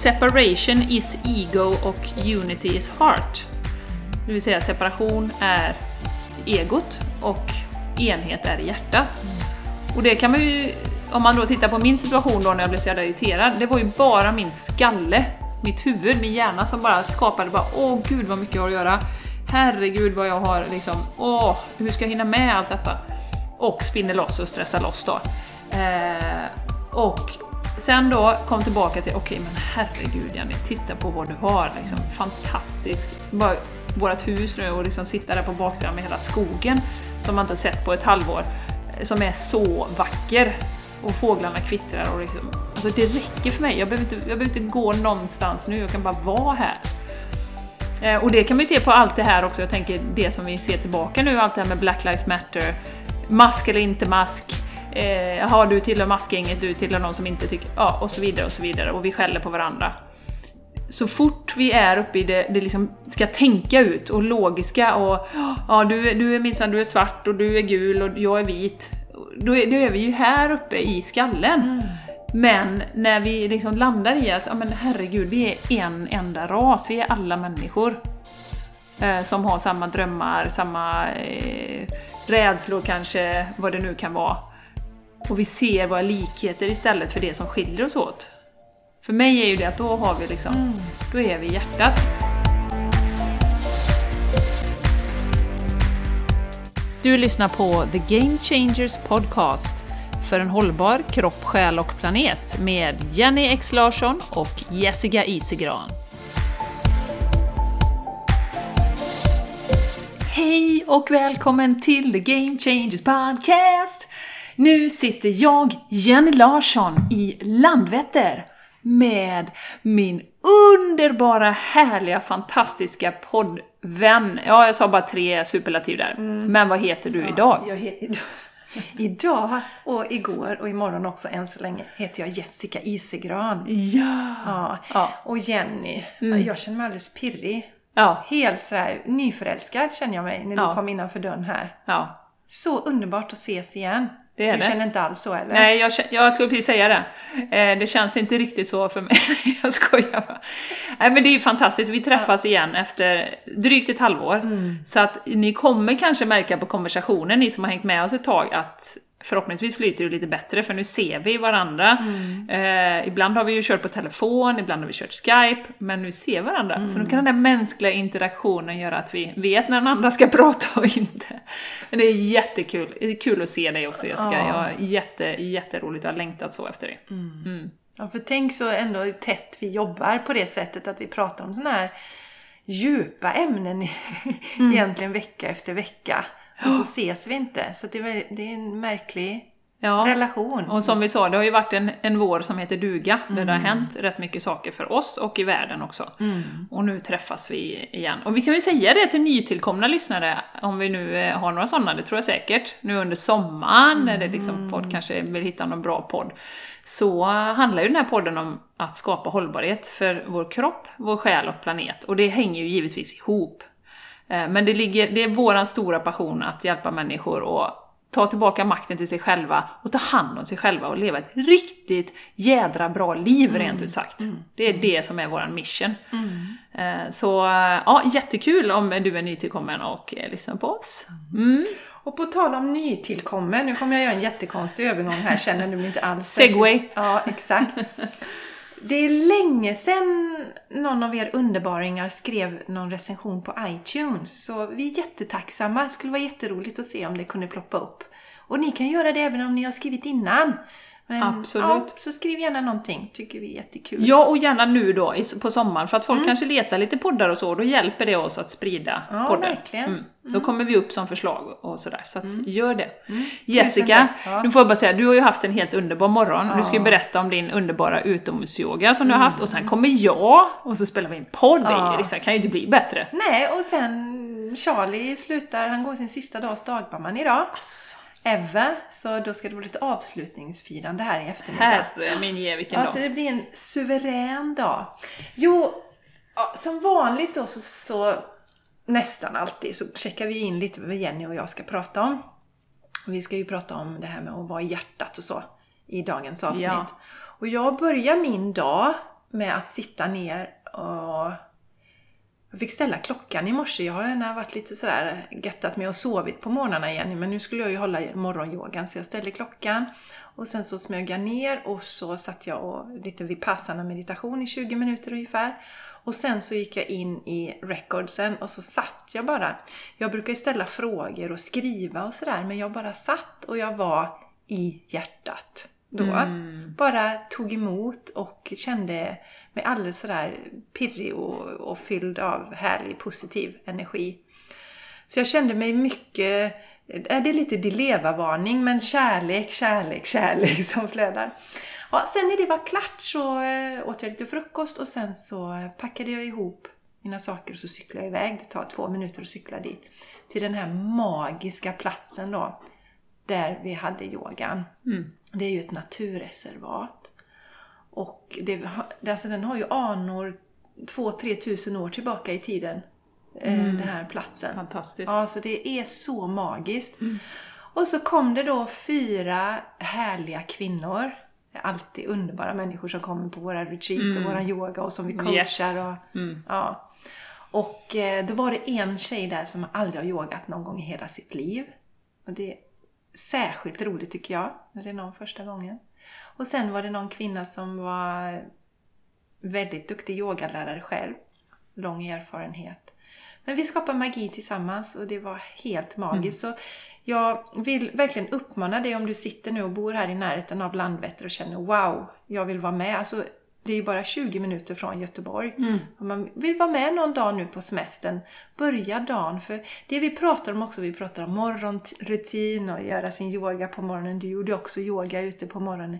Separation is ego och unity is heart. Det vill säga separation är egot och enhet är hjärtat. Och det kan man ju, om man då tittar på min situation då när jag blev så jävla irriterad, det var ju bara min skalle, mitt huvud, min hjärna som bara skapade bara åh gud vad mycket jag har att göra. Herregud vad jag har liksom, åh, hur ska jag hinna med allt detta? Och spinner loss och stressar loss då. Eh, och sen då kom tillbaka till, okej okay, men herregud Jenny, titta på vad du har. Liksom, fantastiskt. Bara vårt hus nu och liksom sitta där på baksidan med hela skogen som man inte sett på ett halvår. Eh, som är så vacker. Och fåglarna kvittrar och liksom, alltså det räcker för mig. Jag behöver, inte, jag behöver inte gå någonstans nu, jag kan bara vara här. Eh, och det kan man ju se på allt det här också, jag tänker det som vi ser tillbaka nu, allt det här med Black Lives Matter, mask eller inte mask, eh, har du tillhör maskgänget, du tillhör någon som inte tycker... Ja, och så vidare och så vidare. Och vi skäller på varandra. Så fort vi är uppe i det, det liksom ska tänka ut och logiska och ja, du, du är minsann du är svart och du är gul och jag är vit. Då är, då är vi ju här uppe i skallen. Mm. Men när vi liksom landar i att, ja men herregud, vi är en enda ras, vi är alla människor. Eh, som har samma drömmar, samma eh, rädslor kanske, vad det nu kan vara. Och vi ser våra likheter istället för det som skiljer oss åt. För mig är ju det att då har vi liksom, mm. då är vi hjärtat. Du lyssnar på The Game Changers Podcast för en hållbar kropp, själ och planet med Jenny X Larsson och Jessica Isegran. Hej och välkommen till The Game Changers Podcast! Nu sitter jag, Jenny Larsson, i Landvetter med min underbara, härliga, fantastiska poddvän. Ja, jag sa bara tre superlativ där. Mm. Men vad heter du ja, idag? Jag heter idag. Och igår och imorgon också än så länge heter jag Jessica Isegran. Ja! ja. ja. Och Jenny, mm. jag känner mig alldeles pirrig. Ja. Helt sådär nyförälskad känner jag mig när du kom innanför dörren här. Ja. Så underbart att ses igen. Det är du det. känner inte alls så eller? Nej, jag, jag skulle precis säga det. Eh, det känns inte riktigt så för mig. jag skojar bara. Nej, men det är ju fantastiskt. Vi träffas igen efter drygt ett halvår. Mm. Så att ni kommer kanske märka på konversationen, ni som har hängt med oss ett tag, att förhoppningsvis flyter det lite bättre för nu ser vi varandra. Mm. Eh, ibland har vi ju kört på telefon, ibland har vi kört Skype, men nu ser vi varandra. Mm. Så nu kan den där mänskliga interaktionen göra att vi vet när den andra ska prata och inte. Men det är jättekul. Det är kul att se dig också Jessica. Ja. Jag jätte, jätteroligt, jag har längtat så efter dig. Mm. mm. Ja, för tänk så ändå tätt vi jobbar på det sättet att vi pratar om sådana här djupa ämnen mm. egentligen vecka efter vecka. Och så ses vi inte. Så det är, en märklig ja. relation. Och som vi sa, det har ju varit en, en vår som heter duga, mm. där det har mm. hänt rätt mycket saker för oss och i världen också. Mm. Och nu träffas vi igen. Och vi kan väl säga det till nytillkomna lyssnare, om vi nu eh, har några sådana, det tror jag säkert, nu under sommaren, mm. när det liksom, folk kanske vill hitta någon bra podd, så handlar ju den här podden om att skapa hållbarhet för vår kropp, vår själ och planet. Och det hänger ju givetvis ihop. Eh, men det, ligger, det är vår stora passion att hjälpa människor att ta tillbaka makten till sig själva och ta hand om sig själva och leva ett riktigt jädra bra liv, mm. rent ut sagt. Mm. Det är det som är vår mission. Mm. Eh, så ja, jättekul om du är nytillkommen och eh, lyssnar på oss. Mm. Och på tal om nytillkommen, nu kommer jag göra en jättekonstig övergång här, känner du mig inte alls Segway! Ja, exakt. Det är länge sedan någon av er underbaringar skrev någon recension på iTunes. Så vi är jättetacksamma. Det skulle vara jätteroligt att se om det kunde ploppa upp. Och ni kan göra det även om ni har skrivit innan. Men, Absolut. Ja, så skriv gärna någonting, tycker vi är jättekul. Ja, och gärna nu då på sommaren, för att folk mm. kanske letar lite poddar och så, då hjälper det oss att sprida ja, poddar. Verkligen. Mm. Mm. Då kommer vi upp som förslag och sådär, så att mm. gör det. Mm. Jessica, ja. nu får jag bara säga, du har ju haft en helt underbar morgon. Ja. Du ska ju berätta om din underbara utomhusyoga som du har haft, och sen kommer jag, och så spelar vi en podd. Ja. Det kan ju inte bli bättre. Nej, och sen Charlie slutar, han går sin sista dag hos dagmamman idag. Alltså. Eva, så då ska det vara lite avslutningsfirande här i eftermiddag. Herre min ge, vilken dag! Alltså det blir en suverän dag. Jo, ja, som vanligt då så, så nästan alltid så checkar vi in lite vad Jenny och jag ska prata om. Vi ska ju prata om det här med att vara i hjärtat och så i dagens avsnitt. Ja. Och jag börjar min dag med att sitta ner och jag fick ställa klockan i morse. Jag har gärna varit lite sådär göttat med och sovit på morgnarna igen. Men nu skulle jag ju hålla morgonyogan så jag ställde klockan. Och sen så smög jag ner och så satt jag och lite vipassana meditation i 20 minuter ungefär. Och sen så gick jag in i recordsen och så satt jag bara. Jag brukar ju ställa frågor och skriva och sådär men jag bara satt och jag var i hjärtat då. Mm. Bara tog emot och kände mig alldeles sådär pirrig och, och fylld av härlig positiv energi. Så jag kände mig mycket, är det lite dileva-varning, men kärlek, kärlek, kärlek som flödar. Ja, sen när det var klart så äh, åt jag lite frukost och sen så packade jag ihop mina saker och så cyklade jag iväg. Det tar två minuter att cykla dit. Till den här magiska platsen då, där vi hade yogan. Mm. Det är ju ett naturreservat. Och det, alltså den har ju anor 2-3 tusen år tillbaka i tiden. Mm. Den här platsen. Fantastiskt. Ja, så det är så magiskt. Mm. Och så kom det då fyra härliga kvinnor. Det är alltid underbara människor som kommer på våra retreat mm. och våra yoga och som vi coachar. Yes. Och, mm. ja. och eh, då var det en tjej där som aldrig har yogat någon gång i hela sitt liv. Och det särskilt roligt tycker jag, när det är någon första gången. Och sen var det någon kvinna som var väldigt duktig yogalärare själv. Lång erfarenhet. Men vi skapade magi tillsammans och det var helt magiskt. Mm. Så jag vill verkligen uppmana dig om du sitter nu och bor här i närheten av Landvetter och känner wow, jag vill vara med. Alltså, det är bara 20 minuter från Göteborg. Mm. Om man vill vara med någon dag nu på semestern, börja dagen. För det vi pratar om också, vi pratar om morgonrutin och göra sin yoga på morgonen. Du gjorde också yoga ute på morgonen.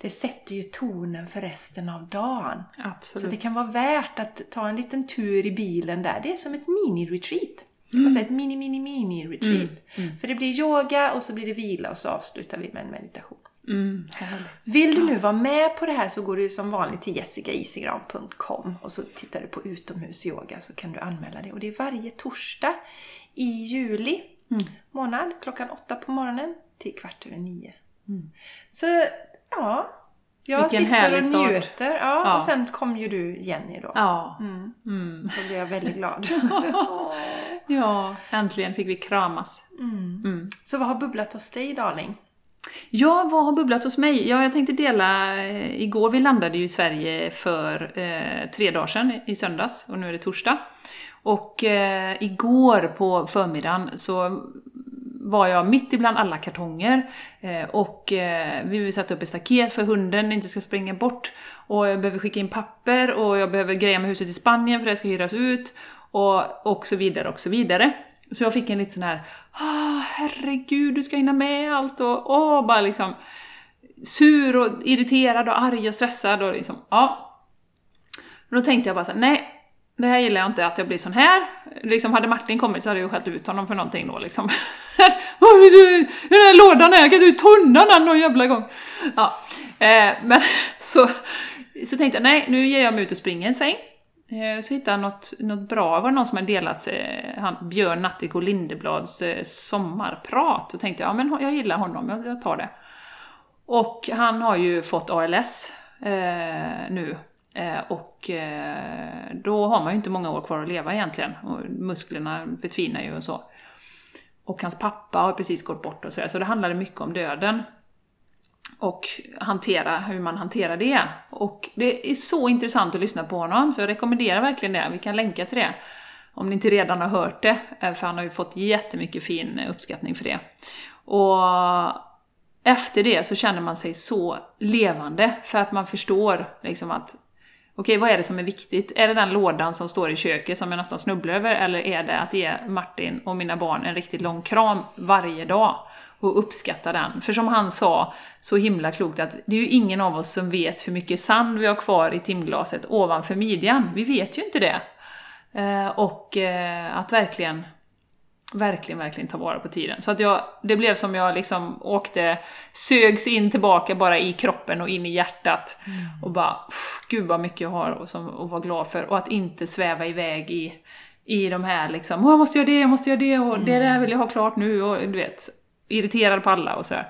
Det sätter ju tonen för resten av dagen. Absolut. Så det kan vara värt att ta en liten tur i bilen där. Det är som ett mini-retreat. Mm. Alltså ett mini, mini, mini-retreat. Mm. Mm. För det blir yoga och så blir det vila och så avslutar vi med en meditation. Mm. Vill du nu vara med på det här så går du som vanligt till jessicaisigran.com och så tittar du på utomhusyoga så kan du anmäla dig. Och det är varje torsdag i juli Mm. månad klockan åtta på morgonen till kvart över nio. Mm. Så ja, jag Vilken sitter och start. njuter. Ja, Ja. Och sen kom ju du Jenny då. Ja. Mm. Mm. Då blev jag väldigt glad. ja, äntligen fick vi kramas. Mm. Mm. Så vad har bubblat hos dig darling? Ja, vad har bubblat hos mig? Ja, jag tänkte dela... Eh, igår, vi landade ju i Sverige för eh, tre dagar sedan, i söndags, och nu är det torsdag. Och eh, igår på förmiddagen så var jag mitt ibland alla kartonger eh, och eh, vi vill sätta upp ett staket för hunden inte ska springa bort. Och jag behöver skicka in papper och jag behöver greja med huset i Spanien för det ska hyras ut. Och, och så vidare och så vidare. Så jag fick en lite sån här, ah, herregud, du ska hinna med allt och åh, bara liksom sur och irriterad och arg och stressad och liksom, ja. Men då tänkte jag bara så här, nej, det här gillar jag inte att jag blir sån här. Liksom hade Martin kommit så hade jag skällt ut honom för någonting då liksom. Den här lådan här, kan du ta den någon jävla gång? Ja, eh, men så, så tänkte jag, nej, nu ger jag mig ut och springer en sväng. Så hittade jag något, något bra, var någon som hade delat eh, han, Björn Natthiko Lindeblads eh, sommarprat. Och tänkte jag, ja men jag gillar honom, jag, jag tar det. Och han har ju fått ALS eh, nu. Eh, och eh, då har man ju inte många år kvar att leva egentligen. Och musklerna förtvinar ju och så. Och hans pappa har precis gått bort och sådär, så det handlade mycket om döden. Och hantera, hur man hanterar det. Och det är så intressant att lyssna på honom, så jag rekommenderar verkligen det. Vi kan länka till det. Om ni inte redan har hört det, eh, för han har ju fått jättemycket fin uppskattning för det. Och efter det så känner man sig så levande, för att man förstår liksom att Okej, vad är det som är viktigt? Är det den lådan som står i köket som jag nästan snubblar över, eller är det att ge Martin och mina barn en riktigt lång kram varje dag och uppskatta den? För som han sa så himla klokt att det är ju ingen av oss som vet hur mycket sand vi har kvar i timglaset ovanför midjan. Vi vet ju inte det. Eh, och eh, att verkligen verkligen, verkligen ta vara på tiden. Så att jag, det blev som jag liksom åkte, sögs in tillbaka bara i kroppen och in i hjärtat. Och bara, "Uff, gud vad mycket jag har och som, att vara glad för. Och att inte sväva iväg i, i de här liksom, jag måste göra det, jag måste göra det och det där vill jag ha klart nu och du vet, irriterad på alla och sådär.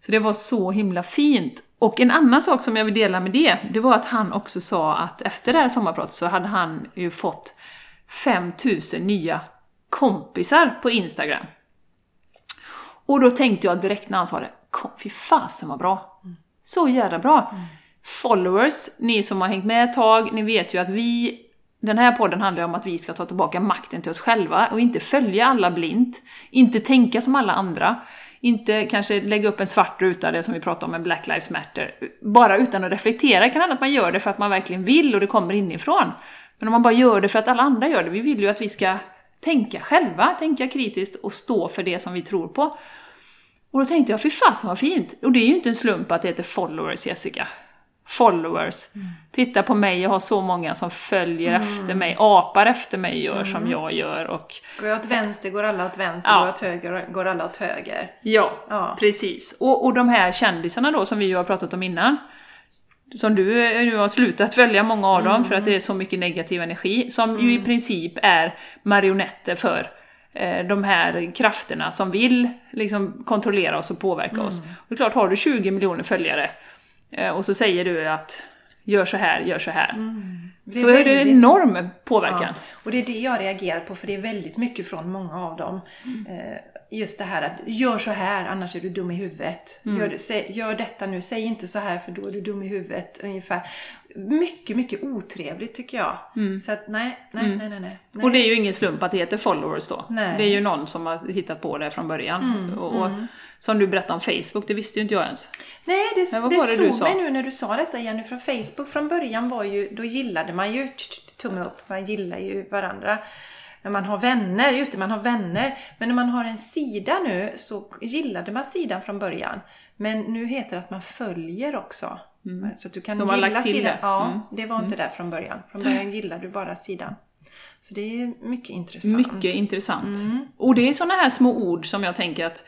Så det var så himla fint. Och en annan sak som jag vill dela med det, det var att han också sa att efter det här sommarpratet så hade han ju fått 5000 nya kompisar på Instagram. Och då tänkte jag direkt när han sa det, "Kom, fy fasen vad bra! Så jävla bra! Followers, ni som har hängt med ett tag, ni vet ju att vi den här podden handlar om att vi ska ta tillbaka makten till oss själva och inte följa alla blint. Inte tänka som alla andra. Inte kanske lägga upp en svart ruta, det som vi pratade om med Black Lives Matter, bara utan att reflektera. Det kan hända att man gör det för att man verkligen vill och det kommer inifrån. Men om man bara gör det för att alla andra gör det, vi vill ju att vi ska tänka själva, tänka kritiskt och stå för det som vi tror på. Och då tänkte jag, fy fasen vad fint! Och det är ju inte en slump att det heter followers, Jessica. Followers. Titta på mig, jag har så många som följer efter mig, apar efter mig, gör som jag gör och... Går jag åt vänster går alla åt vänster, Ja. går jag åt höger går alla åt höger. Ja, Ja. precis. Och, och de här kändisarna då som vi ju har pratat om innan, som du nu har slutat följa många av dem för att det är så mycket negativ energi, som ju i princip är marionetter för eh, de här krafterna som vill liksom kontrollera oss och påverka oss. Och det är klart, har du 20 miljoner följare och så säger du att gör så här, gör så här. Det Så är det väldigt- enorm påverkan. Ja, och det är det jag reagerar på för det är väldigt mycket från många av dem. Mm. Eh, just det här att gör så här annars är du dum i huvudet. Mm. Gör, säg, gör detta nu, säg inte så här för då är du dum i huvudet. Ungefär. Mycket, mycket otrevligt tycker jag. Så att nej, nej, nej, nej, nej. nej. Mm. Och det är ju ingen slump att det heter followers då. Nej. Det är ju någon som har hittat på det från början. och, och Som du berättade om Facebook, det visste ju inte jag ens. Nej, det, det det slog mig nu när du sa detta Jenny. Från Facebook från början var ju, då gillade man ju tumme upp, man gillar ju varandra. När man har vänner, just det, man har vänner. Men när man har en sida nu så gillade man sidan från början. Men nu heter det att man följer också. Så att du kan Mm. De gilla sidan. det. Ja, Mm. det var inte där från början. Från början gillade du bara sidan. Så det är mycket intressant. Mycket intressant. Och det är såna här små ord som jag tänker att,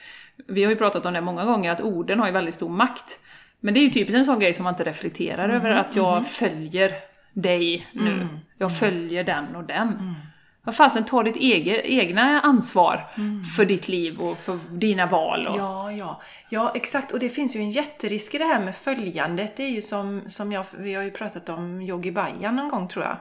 vi har ju pratat om det många gånger, att orden har ju väldigt stor makt. Men det är ju typiskt en sån grej som man inte reflekterar över, att jag följer dig nu. Jag följer den och den. Vad fasen, ta ditt ege, egna ansvar för ditt liv och för dina val. Och, Ja, ja. ja, exakt. Och det finns ju en jätterisk i det här med följandet. Det är ju som, som jag, vi har ju pratat om Yogi Bajan någon gång tror jag.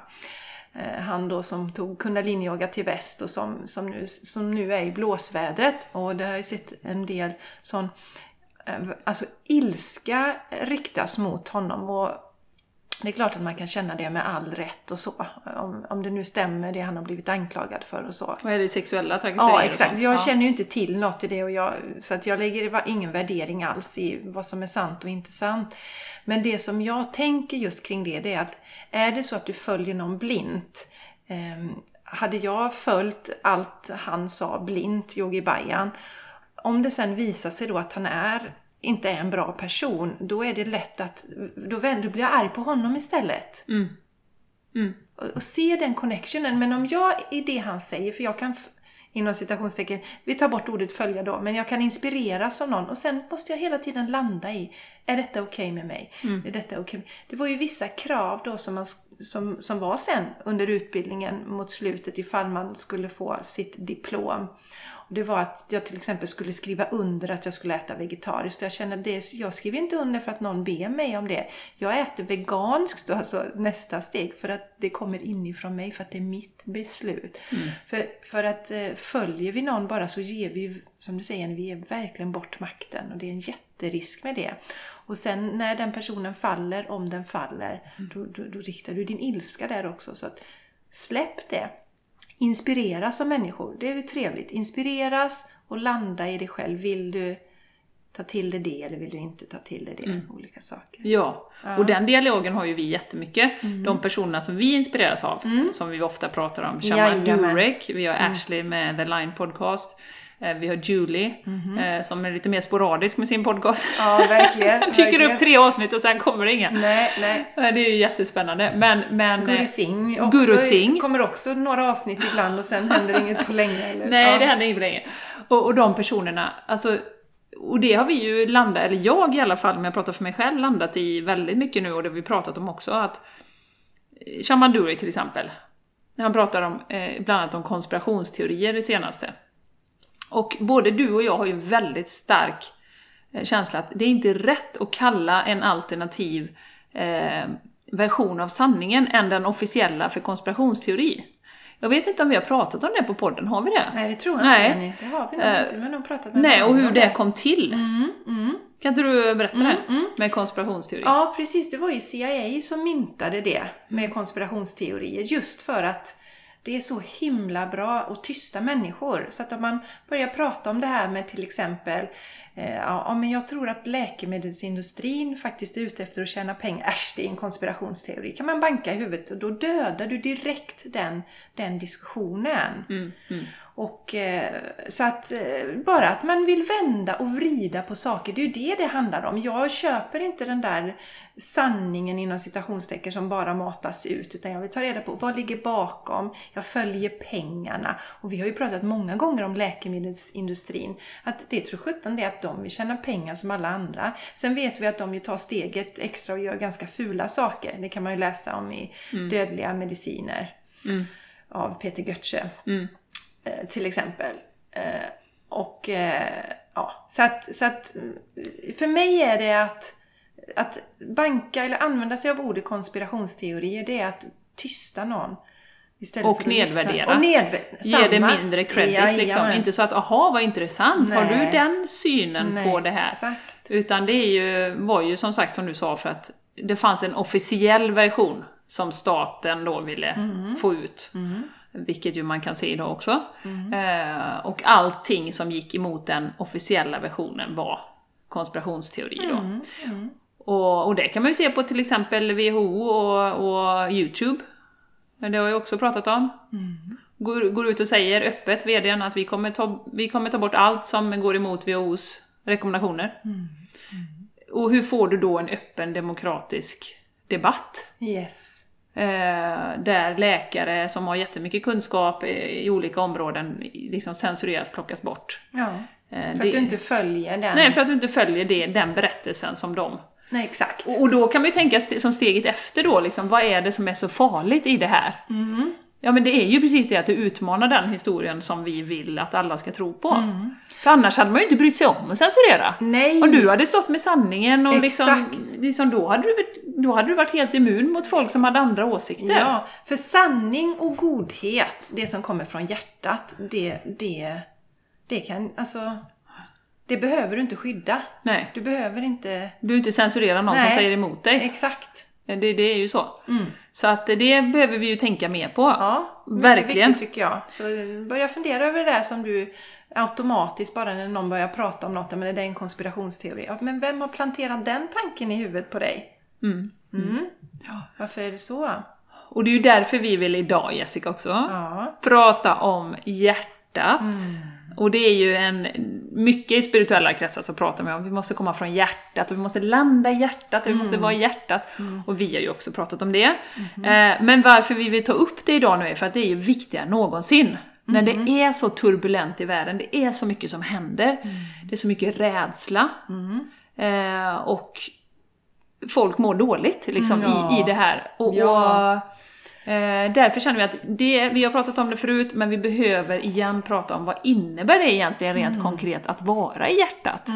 Eh, han då som tog kundaliniyoga till väst och som, som, nu, som nu är i blåsvädret. Och det har jag sett en del sån eh, alltså ilska riktas mot honom. Och det är klart att man kan känna det med all rätt och så. Om, om det nu stämmer det han har blivit anklagad för och så. Vad är det, sexuella trakasserier? Ja, exakt. Jag Ja. känner ju inte till något i det och jag, så att jag lägger ingen värdering alls i vad som är sant och inte sant. Men det som jag tänker just kring det, det är att är det så att du följer någon blint ehm, hade jag följt allt han sa blint, Yogi Bajan, om det sen visar sig då att han är inte är en bra person, då är det lätt att då, vänder, blir jag arg på honom istället. Och, och se den connectionen. Men om jag i det han säger, för jag kan inom citationstecken, vi tar bort ordet följa då, men jag kan inspireras av någon och sen måste jag hela tiden landa i, är detta okej med mig? Är detta okej? Det var ju vissa krav då som, man, som, som var sen under utbildningen mot slutet ifall man skulle få sitt diplom. Det var att jag till exempel skulle skriva under att jag skulle äta vegetariskt. Jag kände att det, jag skriver inte under för att någon ber mig om det. Jag äter veganskt, då, alltså nästa steg, för att det kommer inifrån mig, för att det är mitt beslut. För, för att eh, följer vi någon bara så ger vi som du säger, vi ger verkligen bort makten. Och det är en jätterisk med det. Och sen när den personen faller, om den faller, då, då, då riktar du din ilska där också. Så att släpp det inspireras av människor. Det är väl trevligt. Inspireras och landa i dig själv. Vill du ta till dig det eller vill du inte ta till dig det? Olika saker. Ja, och den dialogen har ju vi jättemycket. De personerna som vi inspireras av, som vi ofta pratar om. Shaman. Durek, vi har Ashley med The Line Podcast, vi har Julie eh, som är lite mer sporadisk med sin podcast. Ja, verkligen. Tycker verkligen. upp tre avsnitt och sen kommer det inga. Nej, nej. Eh, Det är ju jättespännande. Men, men, Guru eh, Singh också, Guru Singh. kommer också några avsnitt ibland och sen händer inget på länge. Eller? Nej, ja. det händer inget på länge. Och, och de personerna, alltså, och det har vi ju landat, eller jag i alla fall, om jag pratar för mig själv, landat i väldigt mycket nu och det har vi pratat om också, att eh, Shaman Durek till exempel, han pratar om, eh, bland annat om konspirationsteorier det senaste. Och både du och jag har ju väldigt stark eh, känsla att det är inte rätt att kalla en alternativ eh, version av sanningen än den officiella för konspirationsteori. Jag vet inte om vi har pratat om det på podden, har vi det? Nej, det tror jag Nej. inte Jenny. Det har vi nog Eh, inte. Har nog pratat med Nej, och hur om det kom till. Mm, mm. Kan inte du berätta det? Med konspirationsteori? Ja, precis. Det var ju CIA som myntade det med konspirationsteorier just för att det är så himla bra att tysta människor. Så att om man börjar prata om det här med till exempel ja, ja, men jag tror att läkemedelsindustrin faktiskt är ute efter att tjäna pengar. Äsch, det är en konspirationsteori. kan man banka i huvudet och då dödar du direkt den, den diskussionen. Mm, mm. Och eh, så att eh, bara att man vill vända och vrida på saker, det är ju det det handlar om. Jag köper inte den där sanningen inom citationstecken som bara matas ut, utan jag vill ta reda på vad ligger bakom. Jag följer pengarna. Och vi har ju pratat många gånger om läkemedelsindustrin, att det tror sjutton det är att de vill tjäna pengar som alla andra. Sen vet vi att de ju tar steget extra och gör ganska fula saker. Det kan man ju läsa om i Dödliga mediciner Mm. av Peter Götze Mm. eh, till exempel. Eh, och eh, ja, så att, så att mm, för mig är det att, att banka eller använda sig av ordet konspirationsteorier, det är att tysta någon. Istället Och nedvärdera. Och nedvä- Ge det mindre credit Jajamän. liksom. Inte så att aha vad intressant, har du Nej. den synen Nej, på det här? Exakt. Utan det är ju, var ju som sagt som du sa för att det fanns en officiell version som staten då ville Mm. få ut. Vilket ju man kan se idag också. Mm. Eh, och allting som gick emot den officiella versionen var konspirationsteori då. Mm. Och, och det kan man ju se på till exempel WHO och, och YouTube. Men det har jag också pratat om. Går, går ut och säger öppet, VDn, att vi kommer, ta, vi kommer ta bort allt som går emot WHOs rekommendationer. Och hur får du då en öppen demokratisk debatt? Yes. Eh, där läkare som har jättemycket kunskap i, olika områden liksom censureras, plockas bort. Ja. Eh, För det- att du inte följer den. Nej, för att du inte följer det, den berättelsen som de Nej, exakt. och och då kan man ju tänka st- som steget efter då, liksom, vad är det som är så farligt i det här? Mm. Ja men det är ju precis det att det utmanar den historien som vi vill att alla ska tro på. Mm. För annars hade man ju inte brytt sig om att censurera. Nej. Om du hade stått med sanningen och liksom, liksom då, hade du, varit- då hade du varit helt immun mot folk som hade andra åsikter. Ja, för sanning och godhet, det som kommer från hjärtat, det, det, det kan, alltså, det behöver du inte skydda. Nej, Du behöver inte, du vill inte censurera någon Nej. som säger emot dig. exakt. Det, det är ju så. Mm. Så att det behöver vi ju tänka mer på. Ja, Verkligen. viktigt tycker jag. Så börja fundera över det där som du automatiskt, bara när någon börjar prata om något, men det är en konspirationsteori. Ja, men vem har planterat den tanken i huvudet på dig? Mm. Mm. Varför är det så? Och det är ju därför vi vill idag, Jessica, också, Ja. prata om hjärtat. Och det är ju en, mycket i spirituella kretsar så pratar man om vi måste komma från hjärtat och vi måste landa i hjärtat och vi måste vara i hjärtat. Och vi har ju också pratat om det. Eh, men varför vi vill ta upp det idag nu är för att det är ju viktigare än någonsin. När det är så turbulent i världen, det är så mycket som händer. Det är så mycket rädsla. Eh, och folk mår dåligt liksom, Ja. i, i det här. Och, Ja. Eh, därför känner vi att det, vi har pratat om det förut, men vi behöver igen prata om vad innebär det egentligen rent konkret att vara i hjärtat?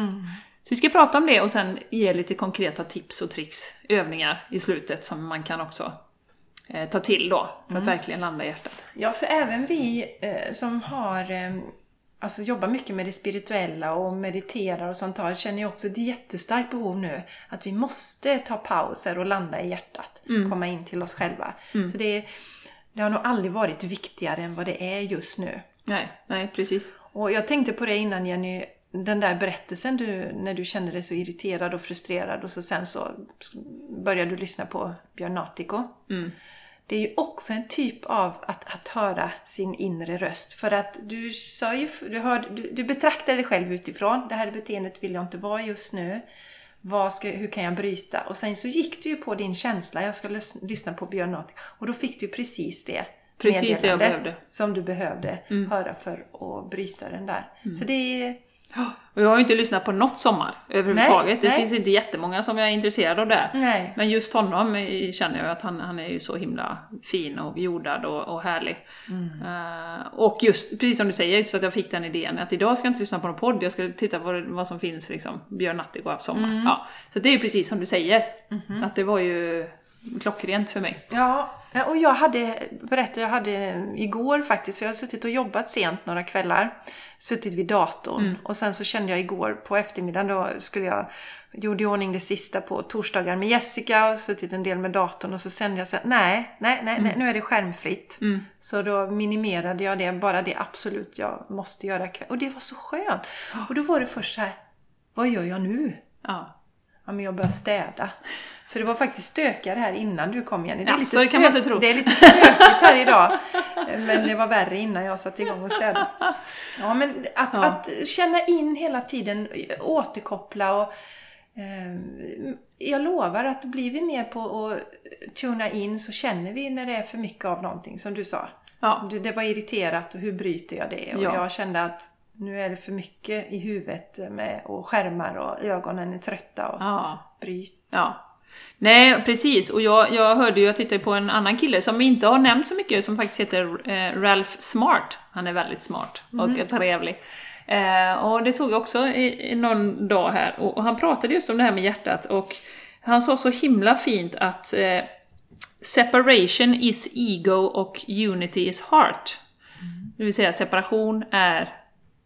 Så vi ska prata om det och sen ge lite konkreta tips och tricks, övningar i slutet som man kan också eh, ta till då, för att verkligen landa i hjärtat. Ja, för även vi eh, som har eh, alltså jobbar mycket med det spirituella och mediterar och sånt här känner ju också ett jättestarkt behov nu att vi måste ta pauser och landa i hjärtat. Komma in till oss själva. Så det, det har nog aldrig varit viktigare än vad det är just nu. Nej, nej precis. Och jag tänkte på det innan Jenny, den där berättelsen du, när du kände dig så irriterad och frustrerad och så sen så började du lyssna på Björn Natthiko. Det är ju också en typ av att, att höra sin inre röst. För att du sa ju, du, hörde, du, du betraktar dig själv utifrån. Det här beteendet vill jag inte vara just nu. Ska, hur kan jag bryta? Och sen så gick du ju på din känsla. Jag ska lys, lyssna på Björn Natthiko. Och då fick du precis det. Precis det jag behövde. Som du behövde höra för att bryta den där. Så det är... Och jag har ju inte lyssnat på något Sommar överhuvudtaget. Nej, det nej. finns inte jättemånga som jag är intresserad av där. Nej. Men just honom känner jag att han, han är ju så himla fin och jordad och, och härlig. Eh, och just, precis som du säger, så att jag fick den idén att idag ska jag inte lyssna på någon podd, jag ska titta på vad som finns liksom. Björn Natthik och Sommar. Ja, så det är ju precis som du säger. Att det var ju klockrent för mig. Ja, och jag hade, berättade jag hade igår faktiskt, för jag har suttit och jobbat sent några kvällar. Suttit vid datorn och sen så kände jag igår på eftermiddagen då skulle jag gjorde i ordning det sista på torsdagar med Jessica och suttit en del med datorn och så kände jag så nej, nej, nej, nej, nu är det skärmfritt. Så då minimerade jag det, bara det absolut jag måste göra. Och det var så skönt. Och då var det först så här, vad gör jag nu? Ja. Ja, men jag börjar städa. Så det var faktiskt stökigare här innan du kom Jenny. Det är, Jaså, lite, kan man inte tro. det är lite stökigt här idag. Men det var värre innan jag satte igång och städade. Ja, men att, Ja. att känna in hela tiden, återkoppla och eh, jag lovar att blir vi mer på att tuna in så känner vi när det är för mycket av någonting, som du sa. Ja. Det var irriterat och hur bryter jag det? Och Ja. jag kände att nu är det för mycket i huvudet med och skärmar och ögonen är trötta och ja. bryt. Ja. Nej, precis. Och jag, jag hörde ju, jag tittade på en annan kille som inte har nämnt så mycket, som faktiskt heter eh, Ralph Smart. Han är väldigt smart och trevlig. Eh, och det tog jag också i, i någon dag här. Och, och han pratade just om det här med hjärtat och han sa så himla fint att eh, separation is ego och unity is heart. Det vill säga separation är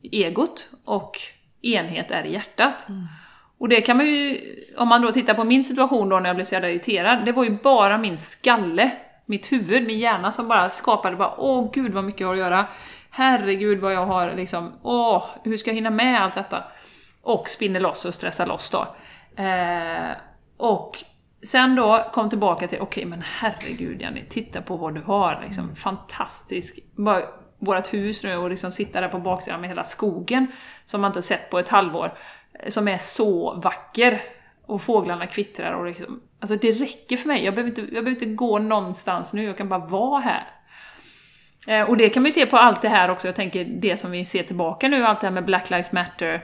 egot och enhet är hjärtat. Och det kan man ju, om man då tittar på min situation då när jag blev så jävla irriterad, det var ju bara min skalle, mitt huvud, min hjärna som bara skapade bara åh gud vad mycket jag har att göra. Herregud vad jag har liksom, åh, hur ska jag hinna med allt detta? Och spinner loss och stressar loss då. Eh, och sen då kom tillbaka till, okej men herregud Jenny, titta på vad du har liksom, fantastisk. Bara, vårt hus nu och liksom sitta där på baksidan med hela skogen som man inte sett på ett halvår som är så vacker. Och fåglarna kvittrar och liksom, alltså det räcker för mig. Jag behöver, inte, jag behöver inte gå någonstans nu, jag kan bara vara här. Eh, och det kan man ju se på allt det här också, jag tänker det som vi ser tillbaka nu, allt det här med Black Lives Matter,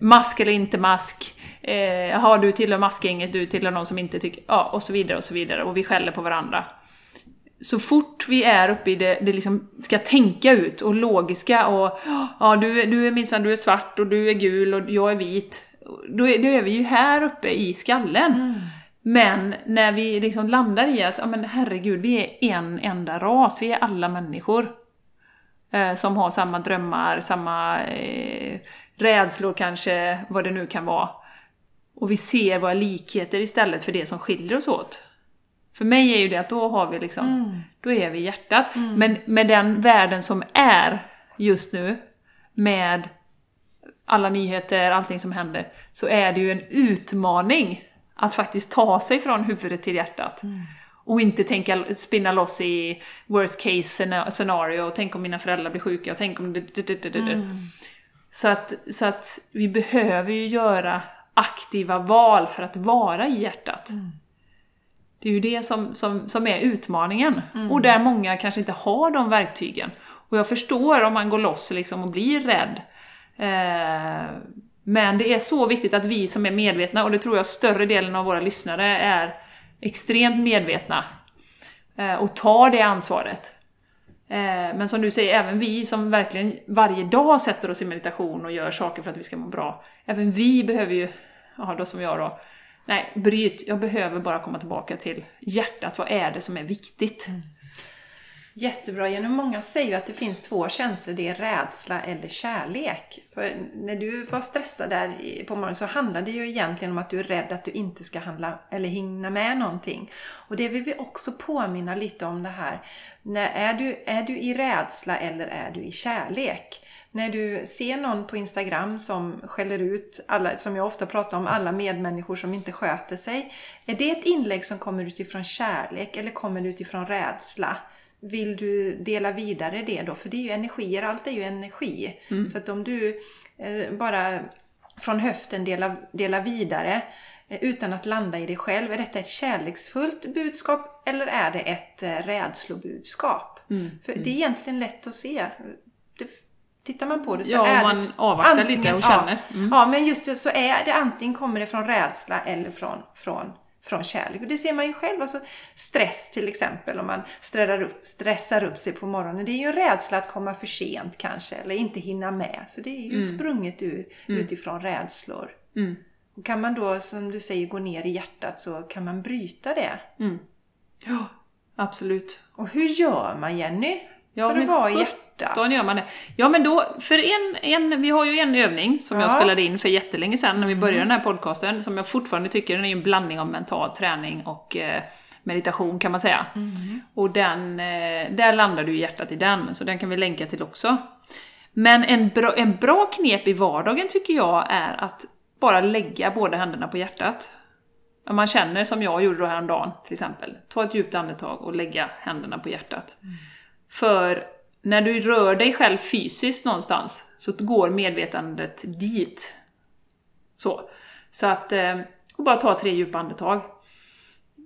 mask eller inte mask, eh, jaha du tillhör maskgänget, du tillhör någon som inte tycker, ja och så vidare och så vidare, och vi skäller på varandra. Så fort vi är uppe i det, det liksom ska tänka ut och logiska och ja du, är- du är minsann du är svart och du är gul och jag är vit. Då är, då är vi ju här uppe i skallen. Men när vi liksom landar i att, ja men herregud, vi är en enda ras, vi är alla människor. Eh, som har samma drömmar, samma eh, rädslor kanske, vad det nu kan vara. Och vi ser våra likheter istället för det som skiljer oss åt. För mig är ju det att då har vi liksom, då är vi i hjärtat. Men med den världen som är just nu, med alla nyheter, allting som händer, så är det ju en utmaning att faktiskt ta sig från huvudet till hjärtat. Och inte tänka, spinna loss i worst case scena- scenario, tänk om mina föräldrar blir sjuka, tänk om det... Mm. Så, att, så att vi behöver ju göra aktiva val för att vara i hjärtat. Det är ju det som, som, som är utmaningen. Och där många kanske inte har de verktygen. Och jag förstår om man går loss liksom och blir rädd. Eh, men det är så viktigt att vi som är medvetna, och det tror jag större delen av våra lyssnare är extremt medvetna, eh, och tar det ansvaret. Eh, men som du säger, även vi som verkligen varje dag sätter oss i meditation och gör saker för att vi ska må bra, även vi behöver ju, ja då som jag då, nej bryt, jag behöver bara komma tillbaka till hjärtat, vad är det som är viktigt? Jättebra Jenny. Många säger ju att det finns två känslor. Det är rädsla eller kärlek. För när du var stressad där på morgonen så handlade det ju egentligen om att du är rädd att du inte ska handla eller hinna med någonting. Och det vill vi också påminna lite om det här. När är, du, är du i rädsla eller är du i kärlek? När du ser någon på Instagram som skäller ut, alla, som jag ofta pratar om, alla medmänniskor som inte sköter sig. Är det ett inlägg som kommer utifrån kärlek eller kommer det utifrån rädsla? Vill du dela vidare det då? För det är ju energier, allt är ju energi. Så att om du eh, bara från höften delar, delar vidare eh, utan att landa i dig själv, är detta ett kärleksfullt budskap eller är det ett eh, rädslobudskap? För det är egentligen lätt att se. Tittar man på det så Ja, är man det avvaktar lite och känner. Mm. ja, men just det, så är det antingen kommer det från rädsla eller från, från, från kärlek. Och det ser man ju själv. Alltså stress till exempel, om man stressar upp, stressar upp sig på morgonen. Det är ju en rädsla att komma för sent kanske, eller inte hinna med. Så det är ju sprunget ur, utifrån rädslor. Mm. Och kan man då, som du säger, gå ner i hjärtat så kan man bryta det. Mm. Ja, absolut. Och hur gör man Jenny? Ja, för att vara i sjutton hjärtat? gör man det. Ja, men då, för en, en, vi har ju en övning som jag Ja. spelade in för jättelänge sedan när vi började den här podcasten, som jag fortfarande tycker den är en blandning av mental träning och eh, meditation kan man säga. Och den, eh, där landar du hjärtat i den, så den kan vi länka till också. Men en bra, en bra knep i vardagen tycker jag är att bara lägga båda händerna på hjärtat. Om man känner som jag gjorde då häromdagen till exempel, ta ett djupt andetag och lägga händerna på hjärtat. För när du rör dig själv fysiskt någonstans så går medvetandet dit. Så. Så att, eh, och bara ta tre djupa andetag.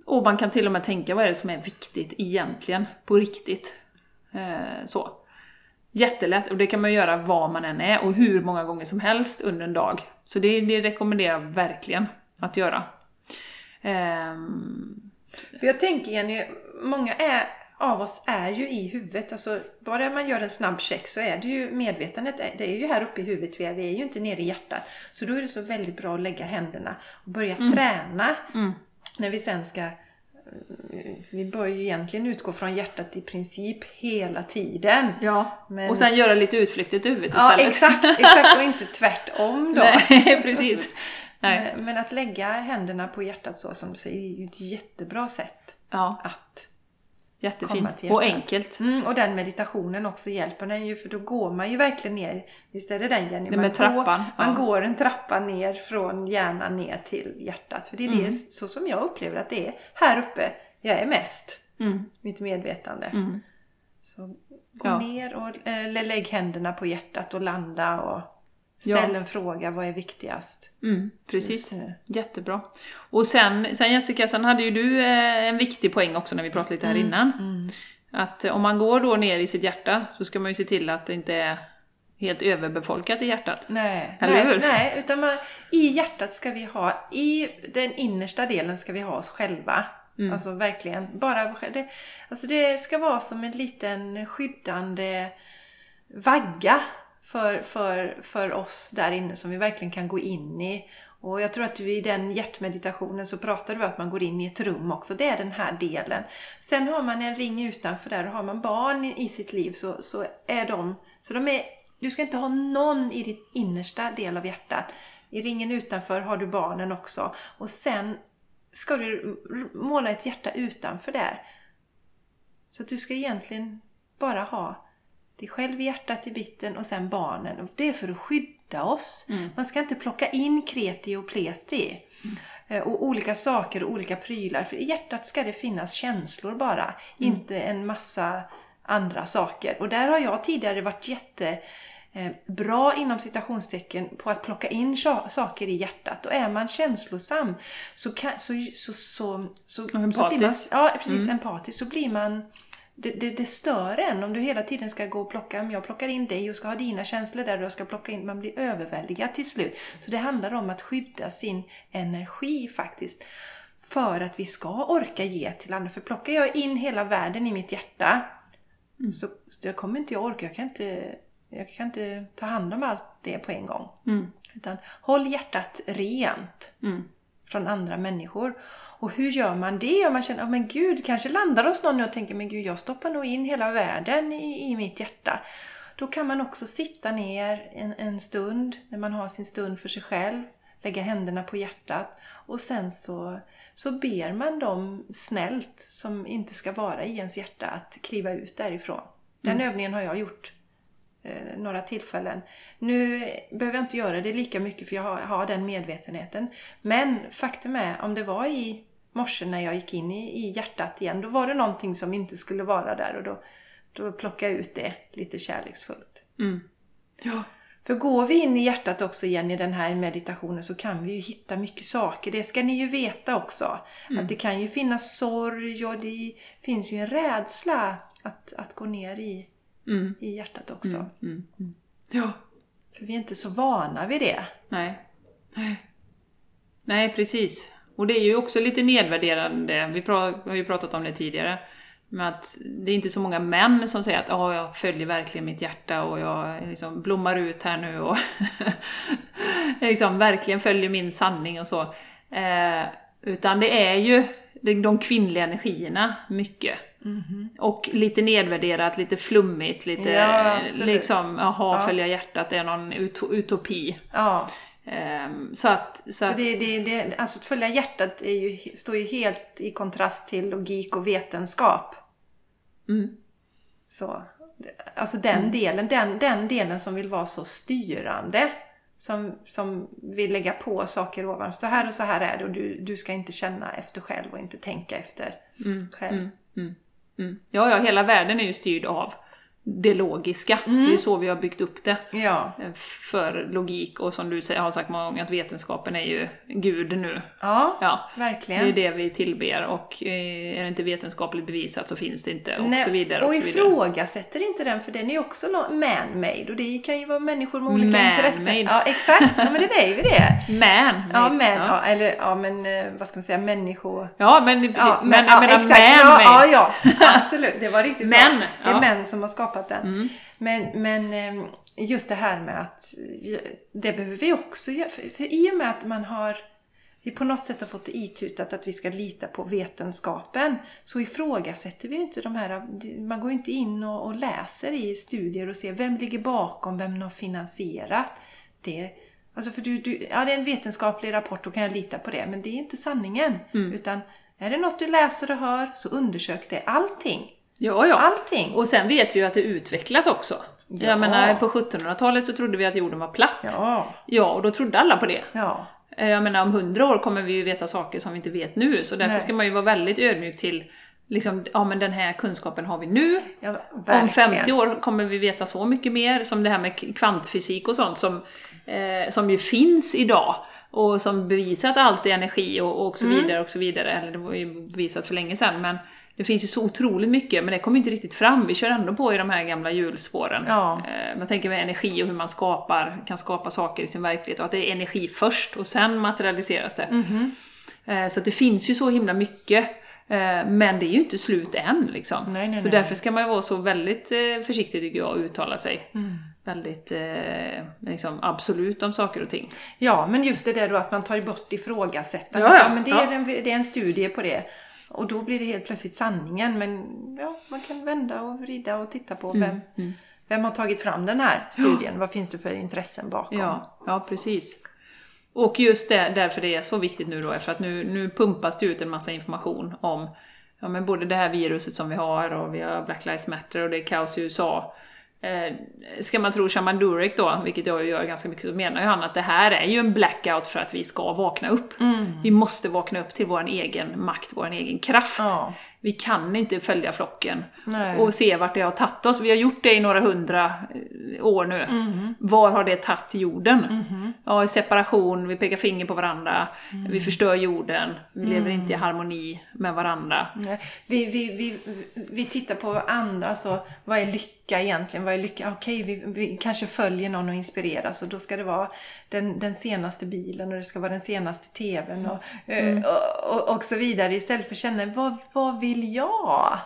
Och man kan till och med tänka vad är det som är viktigt egentligen, på riktigt. Eh, så. Jättelätt, och det kan man göra var man än är och hur många gånger som helst under en dag. Så det, det rekommenderar jag verkligen att göra. Ehm. För jag tänker Jenny, många är, av oss är ju i huvudet. Alltså, bara man gör en snabb check så är det ju medvetandet, det är ju här uppe i huvudet vi är, vi är ju inte nere i hjärtat. Så då är det så väldigt bra att lägga händerna och börja träna. Mm. När vi sen ska vi bör ju egentligen utgå från hjärtat i princip hela tiden. ja, Men- och sen göra lite utflykter till huvudet Ja, istället. exakt, exakt och inte tvärtom då. Nej, precis. Nej. Men- Men att lägga händerna på hjärtat så som du säger är ju ett jättebra sätt Ja, att jättefint. Och enkelt. Mm, och den meditationen också hjälper den ju för då går man ju verkligen ner. Visst är det den Jenny? Det Man trappan, Går, man ja. går en trappa ner från hjärnan ner till hjärtat. För det är Mm. det så som jag upplever att det är här uppe jag är mest. Mm. Mitt medvetande. Mm. Så gå Ja. ner och eller lägg händerna på hjärtat och landa och ställ Ja. en fråga. Vad är viktigast? Mm, precis. Jättebra. Och sen, sen Jessica, sen hade ju du eh, en viktig poäng också när vi pratade lite här Mm. innan. Att eh, om man går då ner i sitt hjärta så ska man ju se till att det inte är helt överbefolkat i hjärtat. Nej, Eller nej, hur? nej utan man, i hjärtat ska vi ha, i den innersta delen ska vi ha oss själva. Mm. Alltså verkligen, bara det, alltså det ska vara som en liten skyddande vagga för, för, för oss där inne som vi verkligen kan gå in i. Och jag tror att du i den hjärtmeditationen så pratar du om att man går in i ett rum också. Det är den här delen. Sen har man en ring utanför där och har man barn i sitt liv så, så är de... Så de är, du ska inte ha någon i ditt innersta del av hjärtat. I ringen utanför har du barnen också. Och sen ska du måla ett hjärta utanför där. Så att du ska egentligen bara ha dig själv i hjärtat i bitten och sen barnen. Och det är för att skydda oss. Man ska inte plocka in kreti och pleti. Eh, Och olika saker och olika prylar. För i hjärtat ska det finnas känslor bara. Inte en massa andra saker. Och där har jag tidigare varit jätte eh, bra inom citationstecken på att plocka in sa- saker i hjärtat. Och är man känslosam så, kan, så, så, så, så, så blir man, Empatisk. ja, precis, empatisk, så blir man det, det, det stör en om du hela tiden ska gå och plocka, om jag plockar in dig och ska ha dina känslor där och jag ska plocka in, man blir överväldigad till slut. Så det handlar om att skydda sin energi faktiskt. För att vi ska orka ge till andra. För plockar jag in hela världen i mitt hjärta så, så jag kommer inte jag orka, jag kan inte, jag kan inte ta hand om allt det på en gång. Mm. Utan håll hjärtat rent Mm. Från andra människor. Och hur gör man det? Om man känner, oh, men gud, kanske landar hos någon och tänker, men gud, jag stoppar nog in hela världen i, i mitt hjärta. Då kan man också sitta ner en, en stund, när man har sin stund för sig själv, lägga händerna på hjärtat och sen så, så ber man dem snällt, som inte ska vara i ens hjärta, att kliva ut därifrån. Den övningen har jag gjort eh, några tillfällen. Nu behöver jag inte göra det lika mycket för jag har, har den medvetenheten. Men faktum är, om det var i morse när jag gick in i, i hjärtat igen, då var det någonting som inte skulle vara där och då, då plockade jag ut det lite kärleksfullt. Mm. Ja. För går vi in i hjärtat också igen i den här meditationen så kan vi ju hitta mycket saker. Det ska ni ju veta också. Att det kan ju finnas sorg och det finns ju en rädsla att, att gå ner i, Mm. i hjärtat också. Mm. Mm. Ja. För vi är inte så vana vid det. Nej. Nej. Nej, precis. Och det är ju också lite nedvärderande, vi har ju pratat om det tidigare, med att det är inte så många män som säger att oh, jag följer verkligen mitt hjärta och jag liksom blommar ut här nu och liksom verkligen följer min sanning och så. Eh, utan det är ju de, de kvinnliga energierna mycket. Och lite nedvärderat, lite flummigt, lite Ja, liksom, jaha, Ja. följa hjärtat det är någon ut- utopi. Ja, Ehm, så att, så att det, det, det, alltså att följa hjärtat är ju, står ju helt i kontrast till logik och vetenskap. Mm. Så, alltså den delen, den, den delen som vill vara så styrande. Som, som vill lägga på saker ovan. Så här och så här är det och du, du ska inte känna efter själv och inte tänka efter själv. Mm. Ja, ja, hela världen är ju styrd av det logiska. Det är ju så vi har byggt upp det. Ja, eh, För logik och som du säger, har sagt många gånger, att vetenskapen är ju Gud nu. ja, Ja, det verkligen. är det vi tillber och eh, är det inte vetenskapligt bevisat så finns det inte och Nej, så vidare. och Och så vidare. ifrågasätter inte den för den är också man-made och det kan ju vara människor med olika Man-made. intressen. Ja, exakt. Ja, men det är ju det. Men! Ja, men, ja. ja. eller ja, men eh, vad ska man säga, människor... ja, men. Ja, men, ja, jag menar exakt. man Ja, ja, ja, absolut. Det var riktigt Men, bra. Det är män som har skapat den. Mm. Men, men eh, just det här med att eh, det behöver vi också göra. För, för i och med att man har vi på något sätt har fått itutat att vi ska lita på vetenskapen så ifrågasätter vi ju inte de här, man går ju inte in och, och läser i studier och ser vem ligger bakom, vem har finansierat. Det, alltså för du, du, ja, det är en vetenskaplig rapport, då kan jag lita på det, men det är inte sanningen. Mm. Utan är det något du läser och hör så undersök det. Allting. Ja, ja. Allting. Och sen vet vi ju att det utvecklas också. Ja. Jag menar, på 1700-talet så trodde vi att jorden var platt. Ja, Ja, och då trodde alla på det. ja. Eh, Jag menar, om hundra år kommer vi ju veta saker som vi inte vet nu, så därför Nej. ska man ju vara väldigt ödmjuk till liksom, ja men den här kunskapen har vi nu. ja Om verkligen. 50 år kommer vi veta så mycket mer, som det här med kvantfysik och sånt som, eh, som ju finns idag. Och som bevisar att allt är energi och, och så Mm. vidare och så vidare. Eller det var ju bevisat för länge sedan, men det finns ju så otroligt mycket, men det kommer inte riktigt fram. Vi kör ändå på i de här gamla hjulspåren. Ja. Eh, Man tänker med energi och hur man skapar, kan skapa saker i sin verklighet och att det är energi först och sen materialiseras det. Mhm. Eh, Så det finns ju så himla mycket. eh, Men det är ju inte slut än liksom. Nej, nej, så nej. därför ska man ju vara så väldigt försiktig tycker jag och uttala sig. Mm. Väldigt liksom, absolut om saker och ting. Ja, men just det där då att man tar bort ifrågasättande. Ja, Ja, men det, ja. en, det är en studie på det. Och då blir det helt plötsligt sanningen. Men ja, man kan vända och vrida och titta på Mm, vem, vem har tagit fram den här studien. Vad finns det för intressen bakom? Ja, ja precis. Och just det, därför det är så viktigt nu då, för att nu, nu pumpas det ut en massa information om ja, men både det här viruset som vi har och vi har Black Lives Matter och det är kaos i USA. Eh, ska man tro Shaman Durek då, vilket jag gör ganska mycket, så menar ju han att det här är ju en blackout för att vi ska vakna upp. Vi måste vakna upp till vår egen makt, vår egen kraft. Ja. Vi kan inte följa flocken Nej. och se vart det har tagit oss. Vi har gjort det i några hundra eh, år nu. Mhm. Var har det tagit jorden? Ja, i separation, vi pekar finger på varandra, Mm. vi förstör jorden, vi lever inte i harmoni med varandra. Vi, vi, vi, vi tittar på andra, så vad är lycka egentligen? Vad är lycka? Okej, vi, vi kanske följer någon och inspireras och då ska det vara den, den senaste bilen och det ska vara den senaste TVn och, eh, och, och, och så vidare. Istället för att känna, vad, vad vill jag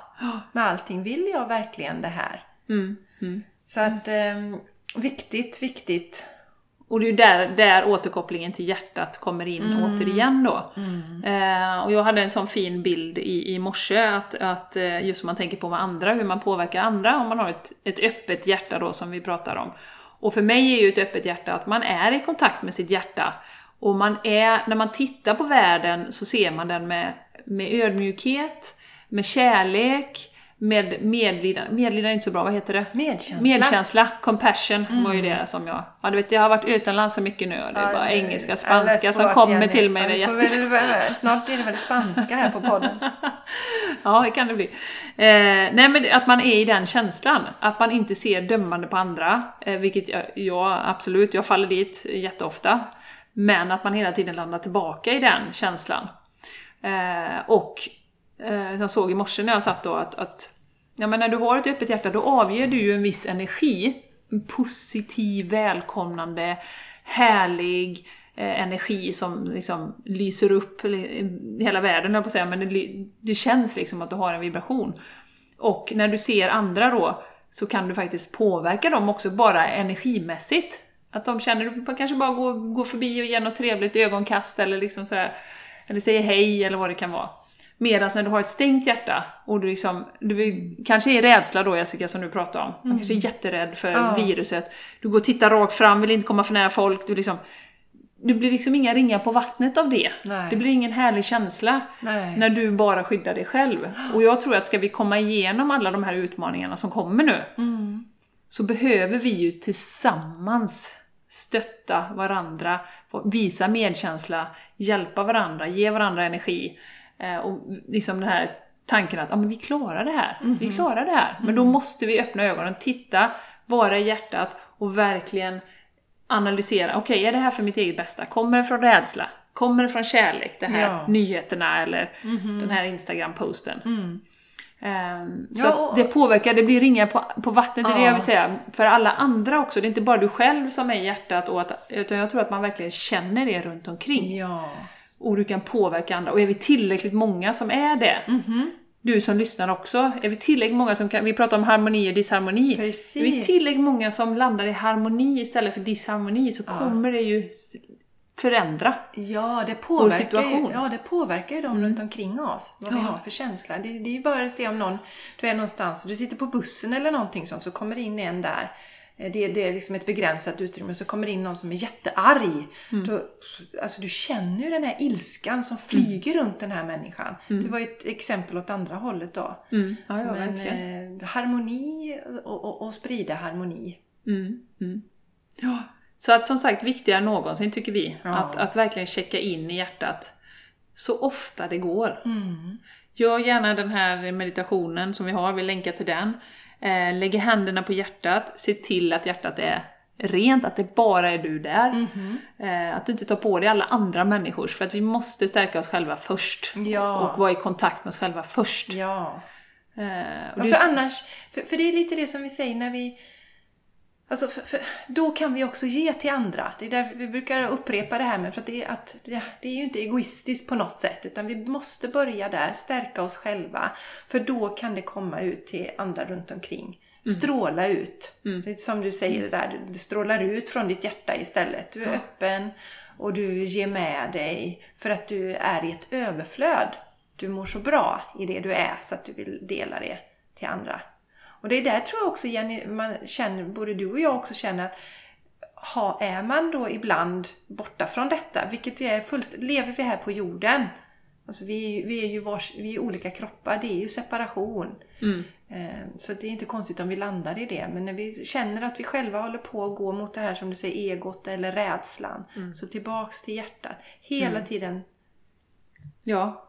med allting? Vill jag verkligen det här? Mm. Mm. Så att, eh, viktigt, viktigt. Och det är ju där, där återkopplingen till hjärtat kommer in Mm. återigen då. Eh, och jag hade en sån fin bild i, i morse, att, att eh, just om man tänker på vad andra, hur man påverkar andra, om man har ett, ett öppet hjärta då som vi pratar om. Och för mig är ju ett öppet hjärta att man är i kontakt med sitt hjärta. Och man är, när man tittar på världen så ser man den med, med ödmjukhet, med kärlek, med medlidande. Medlidande är inte så bra, vad heter det? Medkänsla. Medkänsla, compassion var ju det som jag... Ja, du vet, jag har varit utomlands så mycket nu och det är bara Ja, engelska, spanska det som kommer Jenny. till mig. Ja, Det är väl, snart blir det väl spanska här på podden. Ja, det kan det bli. Eh, nej, men att man är i den känslan. Att man inte ser dömande på andra, eh, vilket jag, jag absolut, jag faller dit jätteofta. Men att man hela tiden landar tillbaka i den känslan. Eh, och eh, jag såg i morse när jag satt då att, att ja, men när du har ett öppet hjärta, då avger du ju en viss energi positiv, välkomnande, härlig eh, energi som liksom lyser upp hela världen, höll jag på att säga, men det, det känns liksom att du har en vibration. Och när du ser andra då, så kan du faktiskt påverka dem också bara energimässigt. Att de känner att du kanske bara går, går förbi och ger något trevligt ögonkast eller liksom så här, eller säger hej eller vad det kan vara. Medan när du har ett stängt hjärta och du liksom, du kanske är rädsla då Jessica som du pratade om. Man kanske är jätterädd för Ja. viruset. Du går och tittar rakt fram, vill inte komma för nära folk. Du liksom, det blir liksom inga ringar på vattnet av det. Nej. Det blir ingen härlig känsla Nej. när du bara skyddar dig själv. Och jag tror att ska vi komma igenom alla de här utmaningarna som kommer nu, så behöver vi ju tillsammans stötta varandra, visa medkänsla, hjälpa varandra, ge varandra energi. Eh, och liksom den här tanken att ja, men vi klarar det här, vi klarar det här. Men då måste vi öppna ögonen, titta, vara i hjärtat och verkligen analysera. Okej, är det här för mitt eget bästa? Kommer det från rädsla? Kommer det från kärlek? Det här Ja. nyheterna eller den här Instagram-posten? Så Ja, och- det påverkar, det blir ringar på, på vattnet, det är det Ja. jag vill säga. För alla andra också, det är inte bara du själv som är i hjärtat, och att, utan jag tror att man verkligen känner det runt omkring. Ja. Och du kan påverka andra. Och är vi tillräckligt många som är det, Mhm. du som lyssnar också, är vi tillräckligt många som kan, vi pratar om harmoni och disharmoni. Precis. Är vi tillräckligt många som landar i harmoni istället för disharmoni så kommer det ju förändra. Ja, det påverkar, ju, situation. ja, det påverkar ju dem runt omkring oss. Vad vi Ja. har för känsla. Det, det är ju bara att se om någon, du är någonstans och du sitter på bussen eller någonting sånt så kommer det in en där. Eh, Det, det är liksom ett begränsat utrymme så kommer det in någon som är jättearg. Då, alltså du känner ju den här ilskan som flyger runt den här människan. Det var ju ett exempel åt andra hållet då. Mm. Ja, ja, Men eh, harmoni och, och, och sprida harmoni. Mm, mm. Ja. Så att som sagt, viktigare än någonsin tycker vi. Ja. Att, att verkligen checka in i hjärtat så ofta det går. Mm. Gör gärna den här meditationen som vi har, vi länkar till den. Eh, lägger händerna på hjärtat, se till att hjärtat är rent, att det bara är du där. Mhm. Eh, att du inte tar på dig alla andra människors, för att vi måste stärka oss själva först. Ja. Och vara i kontakt med oss själva först. Ja. Eh, Ja, för annars, för, för det är lite det som vi säger när vi Alltså för, för, då kan vi också ge till andra. Det är därför vi brukar upprepa det här med för att det är, att det, är ju inte egoistiskt på något sätt utan vi måste börja där, stärka oss själva. För då kan det komma ut till andra runt omkring. Stråla ut. Är som du säger det där, du, du strålar ut från ditt hjärta istället. Du är öppen och du ger med dig för att du är i ett överflöd. Du mår så bra i det du är så att du vill dela det till andra. Och det är där tror jag också Jenny, man känner, både du och jag också känner att ha, är man då ibland borta från detta, vilket är fullständigt, lever vi här på jorden, alltså vi, vi är ju vars, vi är olika kroppar, det är ju separation. Mm. Eh, Så det är inte konstigt om vi landar i det, men när vi känner att vi själva håller på att gå mot det här som du säger, egot eller rädslan, så tillbaks till hjärtat. Hela tiden, Ja.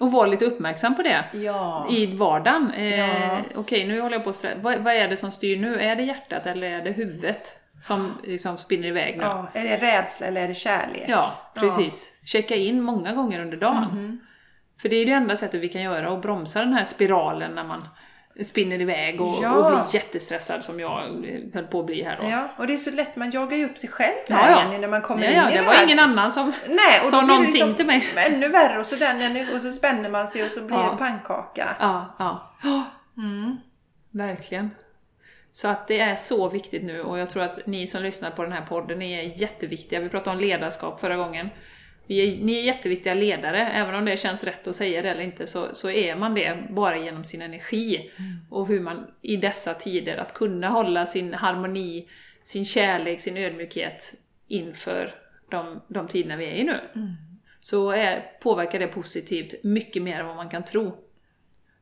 Och vara lite uppmärksam på det. ja, i vardagen. Eh, Ja. Okej, nu håller jag på att vad, vad är det som styr nu? Är det hjärtat eller är det huvudet som liksom spinner iväg nu? ja, är det rädsla eller är det kärlek? Ja, precis. Checka in många gånger under dagen. Mhm. För det är det enda sättet vi kan göra, att bromsa den här spiralen när man spinner iväg och, Ja. och blir jättestressad som jag höll på att bli här då. Ja, och det är så lätt, man jagar ju upp sig själv Ja, där ja. Jenny, när man kommer ja, in ja, i det det var här. ingen annan som... Nej, och sa någonting liksom till mig. ännu värre och så, den, och så spänner man sig och så blir Ja. det en pannkaka. Ja, ja. Ja, Mm. Verkligen. Så att det är så viktigt nu och jag tror att ni som lyssnar på den här podden är jätteviktiga. Vi pratade om ledarskap förra gången. Vi är, ni är jätteviktiga ledare, även om det känns rätt att säga det eller inte, så, så är man det bara genom sin energi. Och hur man i dessa tider, att kunna hålla sin harmoni, sin kärlek, sin ödmjukhet inför de, de tiderna vi är i nu. Så är, påverkar det positivt mycket mer än vad man kan tro.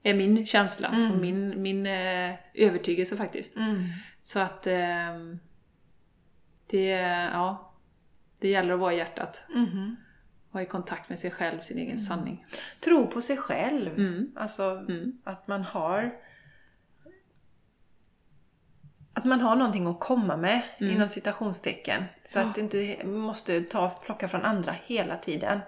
Är min känsla och min, min eh, övertygelse faktiskt. Mm. Så att ehm, det, ja, det gäller att vara i hjärtat. Vara i kontakt med sig själv, sin egen sanning. Tro på sig själv. Mm. Alltså Mm. att man har att man har någonting att komma med Mm. inom citationstecken. Så att det inte måste ta plocka från andra hela tiden.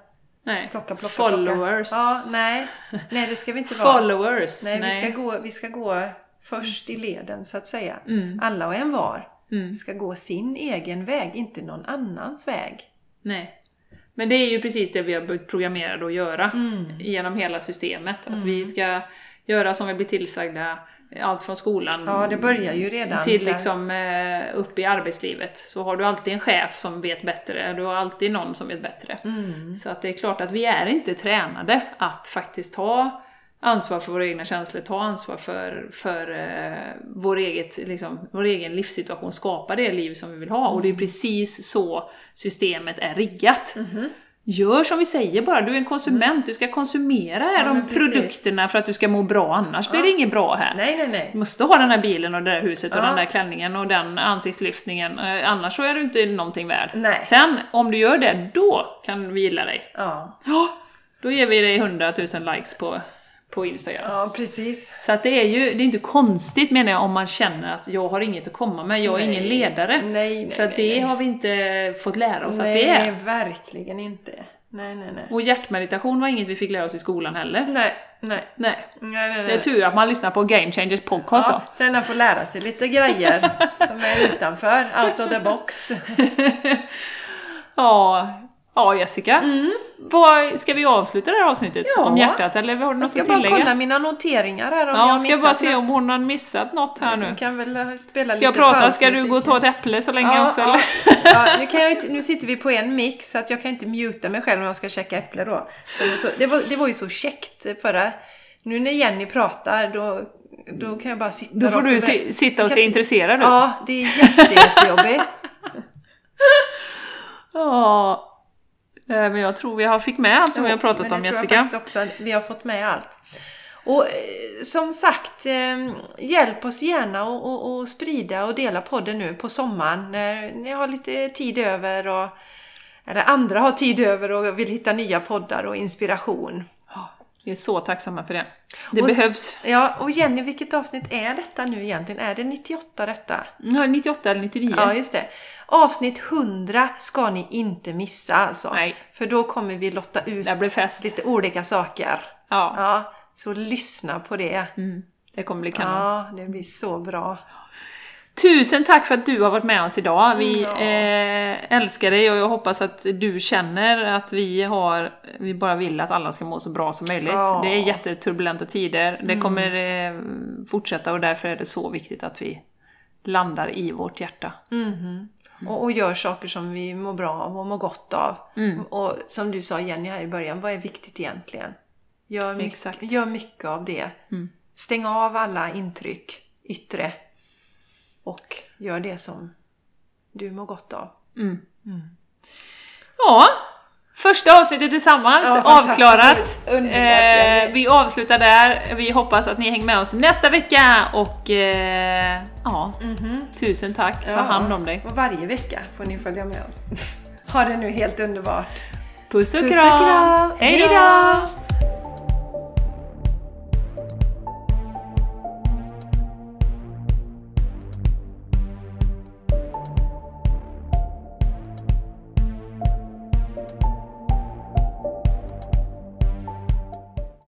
Nej, Plocka, plocka, followers. plocka. Ja, nej. nej, det ska vi inte vara. Followers. Nej, Vi, ska gå, vi ska gå först i leden så att säga. Mm. Alla och en var. Mm. ska gå sin egen väg, inte någon annans väg. Nej. Men det är ju precis det vi har blivit programmerade att göra Mm. genom hela systemet. Att vi ska göra som vi blir tillsagda, allt från skolan Ja, det börjar ju redan till liksom eh, upp i arbetslivet. Så har du alltid en chef som vet bättre, du har alltid någon som vet bättre. Mm. Så att det är klart att vi är inte tränade att faktiskt ta ansvar för våra egna känslor, ta ansvar för, för eh, vår, eget, liksom, vår egen livssituation, skapa det liv som vi vill ha. Och det är precis så systemet är riggat. Gör som vi säger bara, du är en konsument, du ska konsumera här Ja, de produkterna för att du ska må bra, annars blir det inget bra här. Nej, nej, nej. Du måste ha den här bilen och det där huset och Ja. den där klänningen och den ansiktslyftningen, eh, annars så är du inte någonting värd. Nej. Sen, om du gör det, då kan vi gilla dig. Ja, Ja, då ger vi dig 100 000 likes på, på Instagram. ja precis. Så att det är ju, det är inte konstigt menar jag om man känner att jag har inget att komma med, jag är Nej. ingen ledare. Nej, nej, För nej, det nej. har vi inte fått lära oss att vi Nej, är. verkligen inte. Nej, nej, nej. Och hjärtmeditation var inget vi fick lära oss i skolan heller. Nej, nej. Nej. nej, nej, Det är nej. tur att man lyssnar på Game Changers podcast Ja, sen att få lära sig lite grejer som är utanför, out of the box. Ja, ja Jessica. Vad, ska vi avsluta det här avsnittet Ja. om hjärtat eller har du Jag något ska att bara tillägga? kolla mina noteringar här om jag ja, har ska missat bara se om hon har missat något här nu. Jag kan väl eh, spela Ska jag prata? Ska du gå och ta ett äpple så länge Ja, också ja. eller? nu, kan jag inte, nu sitter vi på en mix så att jag kan inte muta mig själv om jag ska käka äpple då. Så, så, det, var, det var ju så käckt förra... Nu när Jenny pratar då, då kan jag bara sitta Då får du si- sitta och Jag se intresserad ut. Ja, det är jätte, jättejobbigt. Ja. Eh, Men jag tror vi har fick med allt som vi har pratat om Jessica. Jag också att vi har fått med allt. Och eh, som sagt, eh, hjälp oss gärna och sprida och dela podden nu på sommaren när ni har lite tid över och eller andra har tid över och vill hitta nya poddar och inspiration. Vi är så tacksamma för det. Det och, behövs. Ja, och Jenny, vilket avsnitt är detta nu egentligen? Är det 98 detta? Ja, 98 eller 99. Ja, just det. Avsnitt 100 ska ni inte missa alltså. Nej. För då kommer vi lotta ut lite olika saker. Ja, Ja, så lyssna på det. mm, det kommer bli kanon. Ja, det blir så bra. Tusen tack för att du har varit med oss idag. Vi Ja. eh, älskar dig och jag hoppas att du känner att vi har, vi bara vill att alla ska må så bra som möjligt. Ja. Mm. Det är jätteturbulenta tider, det kommer eh, fortsätta och därför är det så viktigt att vi landar i vårt hjärta. Mhm. Och, och gör saker som vi mår bra av och mår gott av. Mm. Och som du sa Jenny här i början, vad är viktigt egentligen? Gör, mycket, gör mycket av det. Mm. Stäng av alla intryck, yttre. Och gör det som du mår gott av. Mm. Ja, första avsnittet tillsammans, Ja, avklarat. Eh, vi avslutar där. Vi hoppas att ni hänger med oss nästa vecka och eh, ja, tusen tack. Ta Mhm. Ja. hand om dig. Och varje vecka får ni följa med oss. ha det nu helt underbart. Puss och Puss och kram! kram. Hej då!